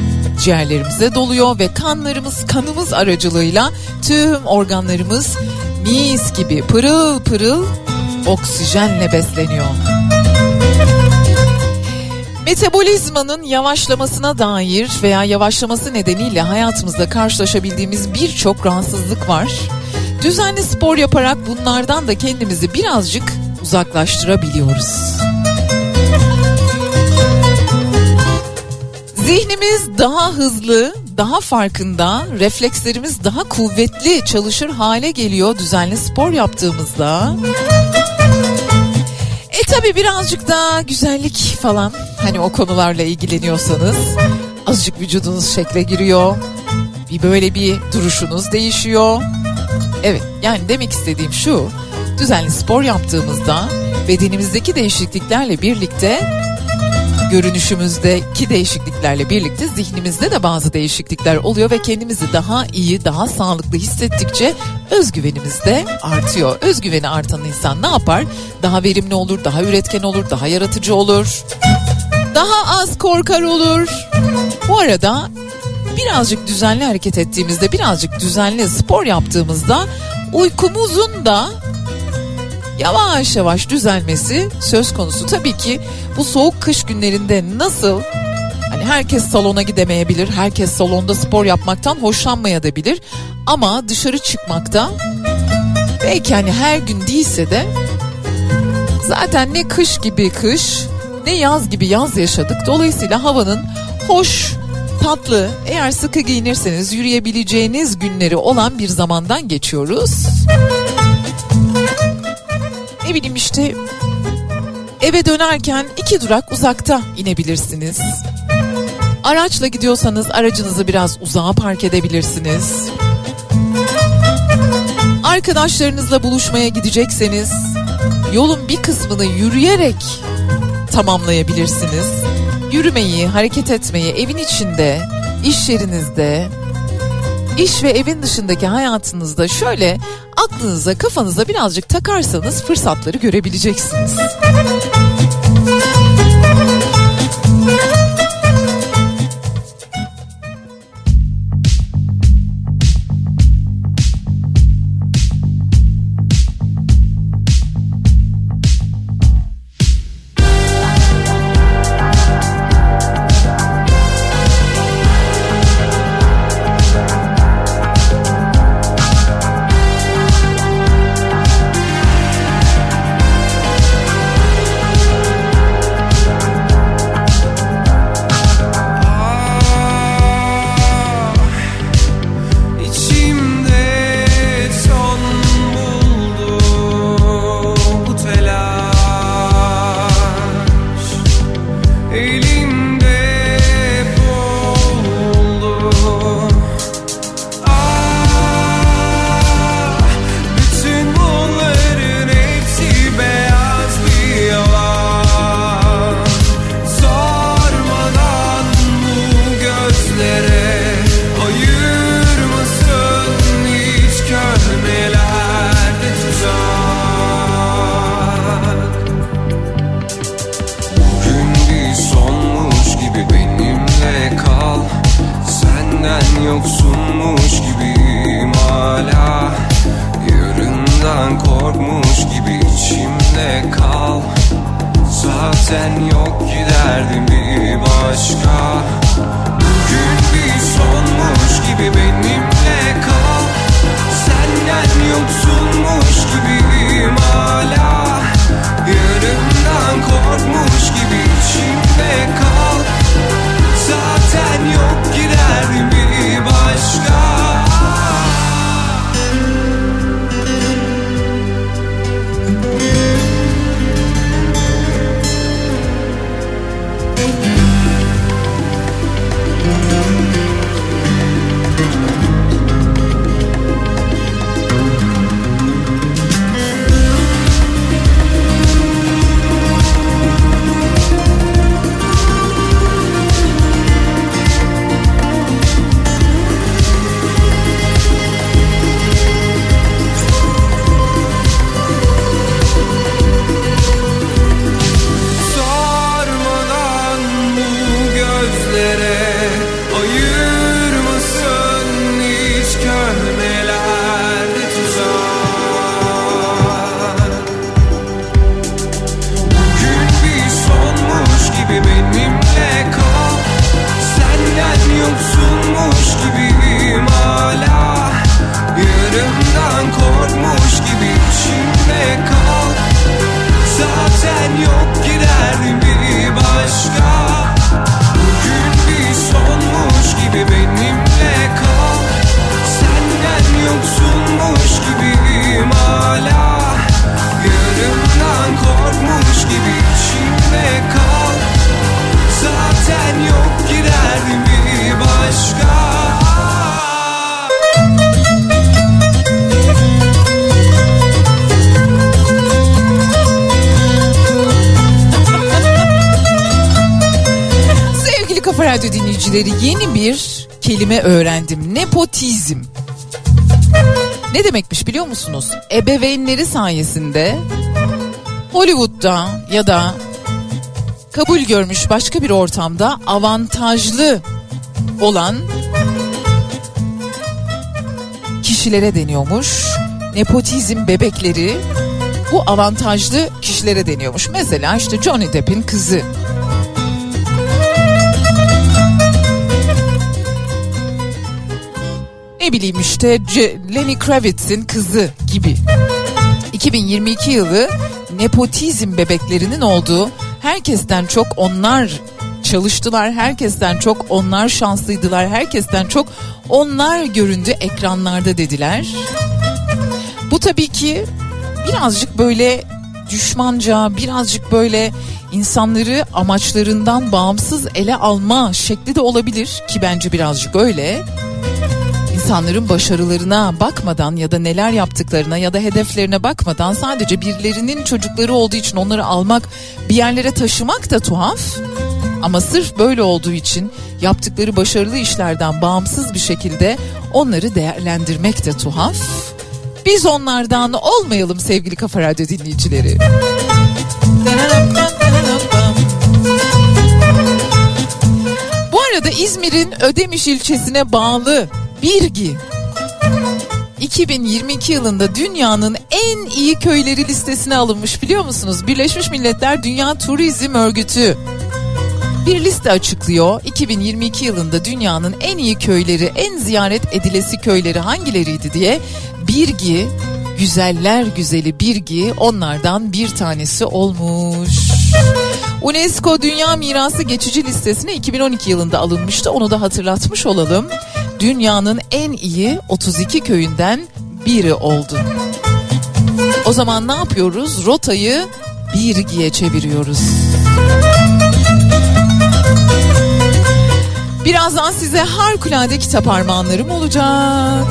ciğerlerimize doluyor ve kanlarımız kanımız aracılığıyla tüm organlarımız mis gibi pırıl pırıl oksijenle besleniyor. Metabolizmanın yavaşlamasına dair veya yavaşlaması nedeniyle hayatımızda karşılaşabildiğimiz birçok rahatsızlık var. Düzenli spor yaparak bunlardan da kendimizi birazcık uzaklaştırabiliyoruz. Zihnimiz daha hızlı, daha farkında, reflekslerimiz daha kuvvetli çalışır hale geliyor düzenli spor yaptığımızda. E tabi birazcık da güzellik falan hani o konularla ilgileniyorsanız azıcık vücudunuz şekle giriyor. Bir böyle bir duruşunuz değişiyor. Evet yani demek istediğim şu düzenli spor yaptığımızda bedenimizdeki değişikliklerle birlikte görünüşümüzdeki değişikliklerle birlikte zihnimizde de bazı değişiklikler oluyor ve kendimizi daha iyi, daha sağlıklı hissettikçe özgüvenimiz de artıyor. Özgüveni artan insan ne yapar? Daha verimli olur, daha üretken olur, daha yaratıcı olur. Daha az korkar olur. Bu arada birazcık düzenli hareket ettiğimizde, birazcık düzenli spor yaptığımızda uykumuzun da yavaş yavaş düzelmesi söz konusu. Tabii ki bu soğuk kış günlerinde nasıl hani herkes salona gidemeyebilir, herkes salonda spor yapmaktan hoşlanmayabilir ama dışarı çıkmakta belki hani her gün değilse de zaten ne kış gibi kış ne yaz gibi yaz yaşadık. Dolayısıyla havanın hoş, tatlı, eğer sıkı giyinirseniz yürüyebileceğiniz günleri olan bir zamandan geçiyoruz ne bileyim işte eve dönerken iki durak uzakta inebilirsiniz. Araçla gidiyorsanız aracınızı biraz uzağa park edebilirsiniz. Arkadaşlarınızla buluşmaya gidecekseniz yolun bir kısmını yürüyerek tamamlayabilirsiniz. Yürümeyi, hareket etmeyi evin içinde, iş yerinizde, iş ve evin dışındaki hayatınızda şöyle aklınıza kafanıza birazcık takarsanız fırsatları görebileceksiniz. Dinleyicileri yeni bir kelime öğrendim. Nepotizm. Ne demekmiş biliyor musunuz? Ebeveynleri sayesinde Hollywood'da ya da kabul görmüş başka bir ortamda avantajlı olan kişilere deniyormuş. Nepotizm bebekleri bu avantajlı kişilere deniyormuş. Mesela işte Johnny Depp'in kızı. Ne bileyim işte C- Lenny Kravitz'in kızı gibi. 2022 yılı nepotizm bebeklerinin olduğu herkesten çok onlar çalıştılar. Herkesten çok onlar şanslıydılar. Herkesten çok onlar göründü ekranlarda dediler. Bu tabii ki birazcık böyle düşmanca, birazcık böyle insanları amaçlarından bağımsız ele alma şekli de olabilir ki bence birazcık öyle. İnsanların başarılarına bakmadan ya da neler yaptıklarına ya da hedeflerine bakmadan sadece birilerinin çocukları olduğu için onları almak, bir yerlere taşımak da tuhaf. Ama sırf böyle olduğu için yaptıkları başarılı işlerden bağımsız bir şekilde onları değerlendirmek de tuhaf. Biz onlardan olmayalım sevgili Kafa Radyo dinleyicileri. Bu arada İzmir'in Ödemiş ilçesine bağlı Birgi 2022 yılında dünyanın en iyi köyleri listesine alınmış biliyor musunuz? Birleşmiş Milletler Dünya Turizm Örgütü bir liste açıklıyor. 2022 yılında dünyanın en iyi köyleri, en ziyaret edilesi köyleri hangileriydi diye Birgi, güzeller güzeli Birgi onlardan bir tanesi olmuş. UNESCO Dünya Mirası geçici listesine 2012 yılında alınmıştı. Onu da hatırlatmış olalım. Dünyanın en iyi 32 köyünden biri oldu. O zaman ne yapıyoruz? Rotayı Birgi'ye çeviriyoruz. Birazdan size harikulade kitap armağanlarım olacak.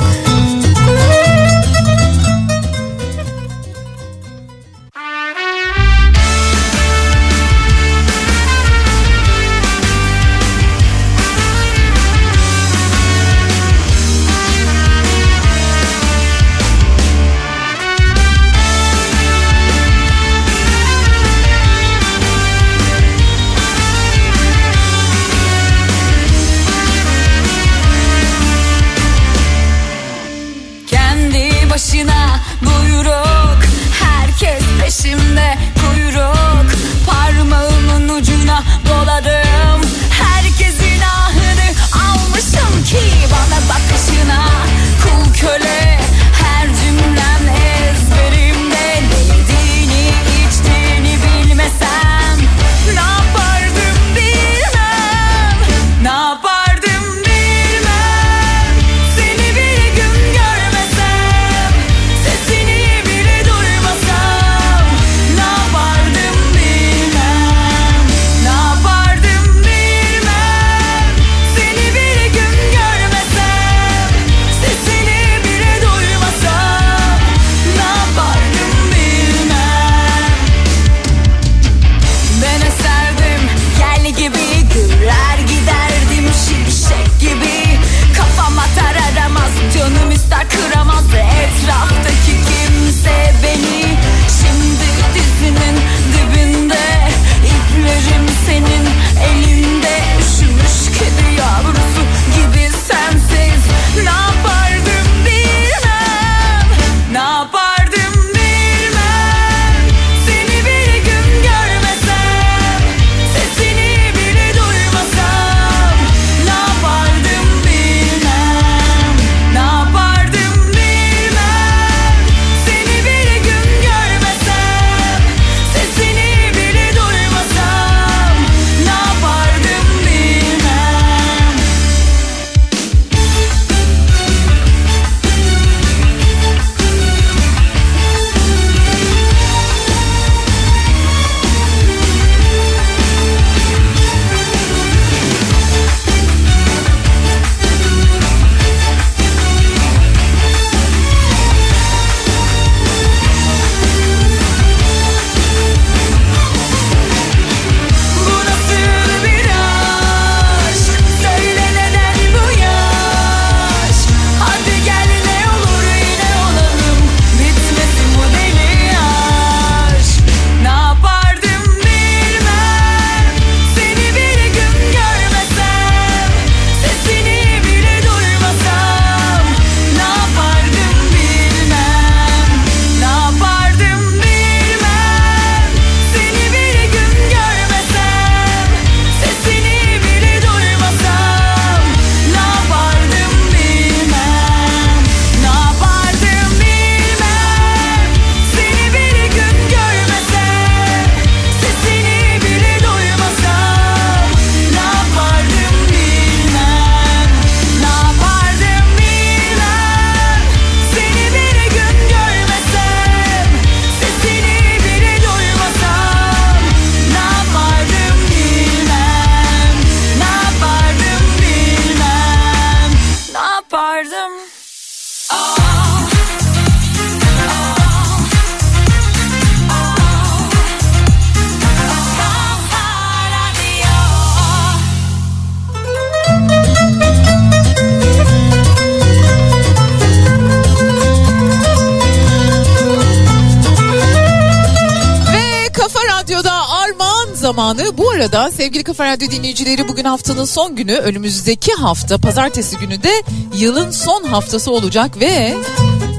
Sevgili Kafa Radyo dinleyicileri bugün haftanın son günü. Önümüzdeki hafta pazartesi günü de yılın son haftası olacak ve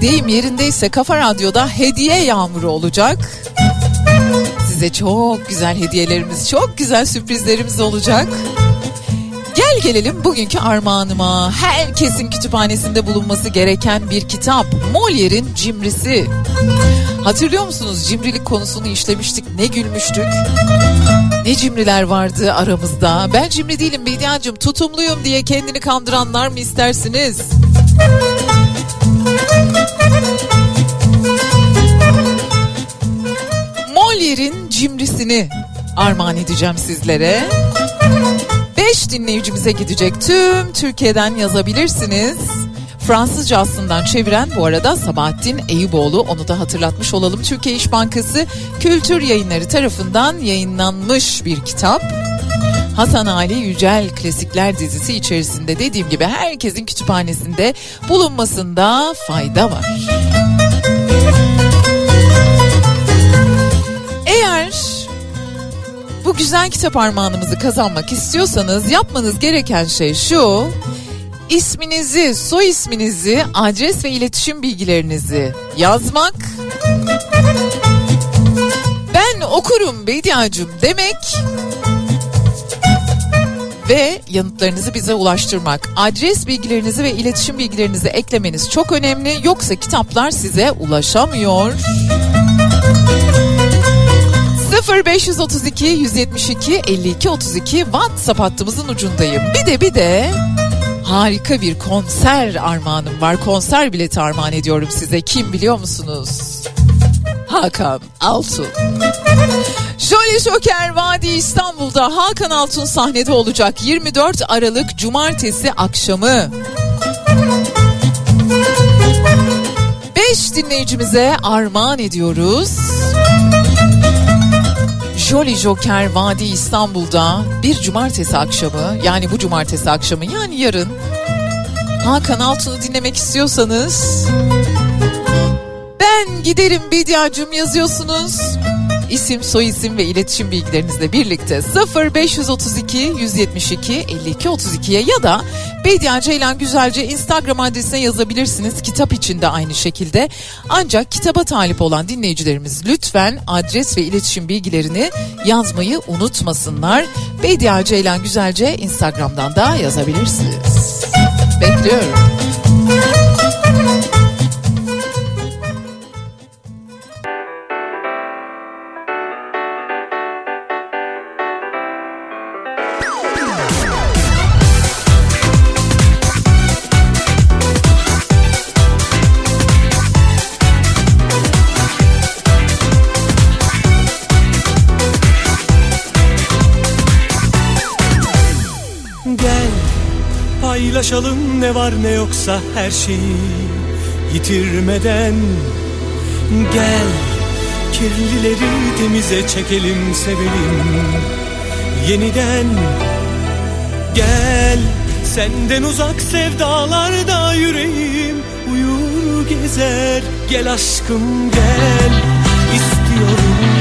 deyim yerindeyse Kafa Radyo'da hediye yağmuru olacak. Size çok güzel hediyelerimiz, çok güzel sürprizlerimiz olacak. Gel gelelim bugünkü armağanıma. Herkesin kütüphanesinde bulunması gereken bir kitap. Molière'in Cimrisi. Hatırlıyor musunuz cimrilik konusunu işlemiştik ne gülmüştük. Ne cimriler vardı aramızda. Ben cimri değilim Bediacığım tutumluyum diye kendini kandıranlar mı istersiniz? Molière'in cimrisini armağan edeceğim sizlere. 5 dinleyicimize gidecek tüm Türkiye'den yazabilirsiniz. Fransızca aslından çeviren bu arada Sabahattin Eyüboğlu onu da hatırlatmış olalım. Türkiye İş Bankası Kültür Yayınları tarafından yayınlanmış bir kitap. Hasan Ali Yücel Klasikler dizisi içerisinde dediğim gibi herkesin kütüphanesinde bulunmasında fayda var. Eğer bu güzel kitap armağanımızı kazanmak istiyorsanız yapmanız gereken şey şu. İsminizi, soy isminizi, adres ve iletişim bilgilerinizi yazmak. Ben okurum Bediacığım demek ve yanıtlarınızı bize ulaştırmak. Adres bilgilerinizi ve iletişim bilgilerinizi eklemeniz çok önemli. Yoksa kitaplar size ulaşamıyor. 0532 172 52 32 WhatsApp hattımızın ucundayım. Bir de bir de harika bir konser armağanım var. Konser bileti armağan ediyorum size. Kim biliyor musunuz? Hakan Altun. Jolly Joker Vadi İstanbul'da Hakan Altun sahnede olacak 24 Aralık Cumartesi akşamı. 5 dinleyicimize armağan ediyoruz. Jolly Joker Vadi İstanbul'da bir cumartesi akşamı yani bu cumartesi akşamı yani yarın Hakan Altun'u dinlemek istiyorsanız ben giderim Bediacım yazıyorsunuz. İsim, soyisim ve iletişim bilgilerinizle birlikte 0532 172 52 32'ye ya da Bedia Ceylan Güzelce Instagram adresine yazabilirsiniz. Kitap için de aynı şekilde. Ancak kitaba talip olan dinleyicilerimiz lütfen adres ve iletişim bilgilerini yazmayı unutmasınlar. Bedia Ceylan Güzelce Instagram'dan da yazabilirsiniz. Bekliyorum. Ne var ne yoksa her şeyi yitirmeden Gel kirlileri temize çekelim sevelim yeniden. Gel senden uzak sevdalarda yüreğim uyur gezer. Gel aşkım gel istiyorum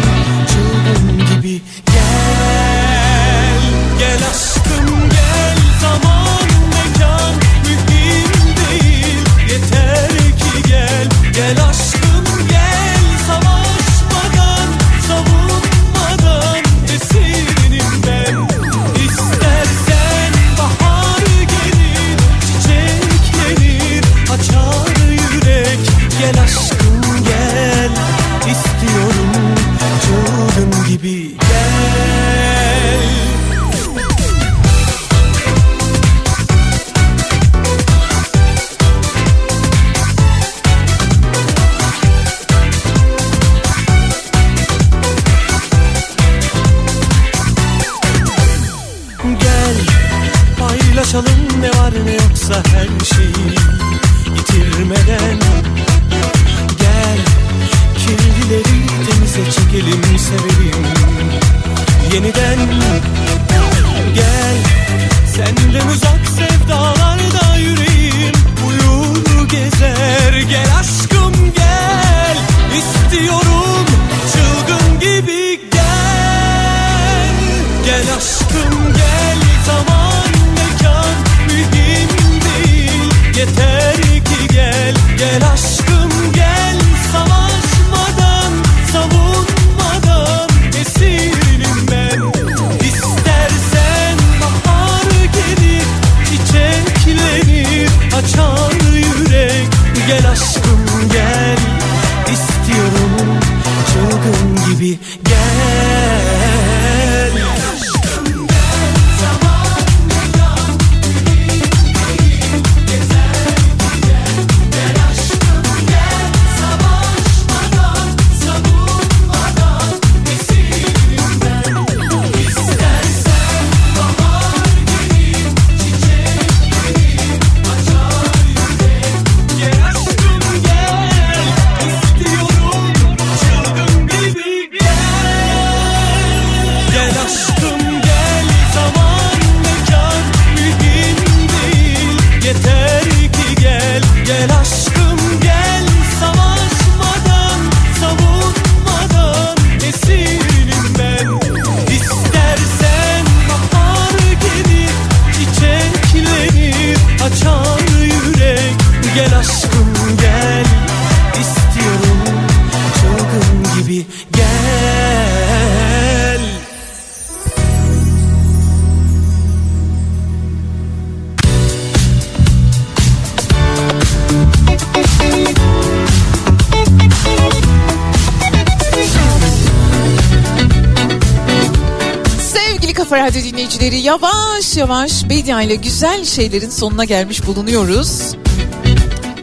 yavaş yavaş Bedia ile güzel şeylerin sonuna gelmiş bulunuyoruz.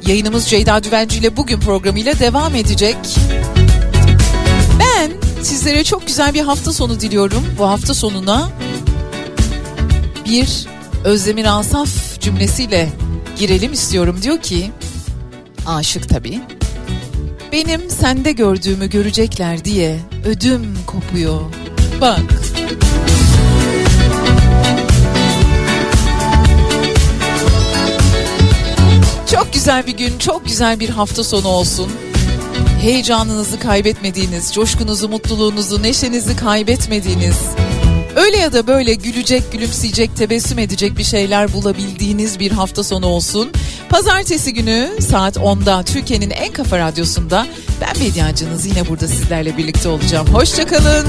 Yayınımız Ceyda Düvenci ile bugün programıyla devam edecek. Ben sizlere çok güzel bir hafta sonu diliyorum. Bu hafta sonuna bir Özdemir Asaf cümlesiyle girelim istiyorum. Diyor ki aşık tabii. Benim sende gördüğümü görecekler diye ödüm kopuyor. Bak. Güzel bir gün, çok güzel bir hafta sonu olsun. Heyecanınızı kaybetmediğiniz, coşkunuzu, mutluluğunuzu, neşenizi kaybetmediğiniz, öyle ya da böyle gülecek, gülümseyecek, tebessüm edecek bir şeyler bulabildiğiniz bir hafta sonu olsun. Pazartesi günü saat 10'da Türkiye'nin en kafa radyosunda ben Bediacınız yine burada sizlerle birlikte olacağım. Hoşçakalın.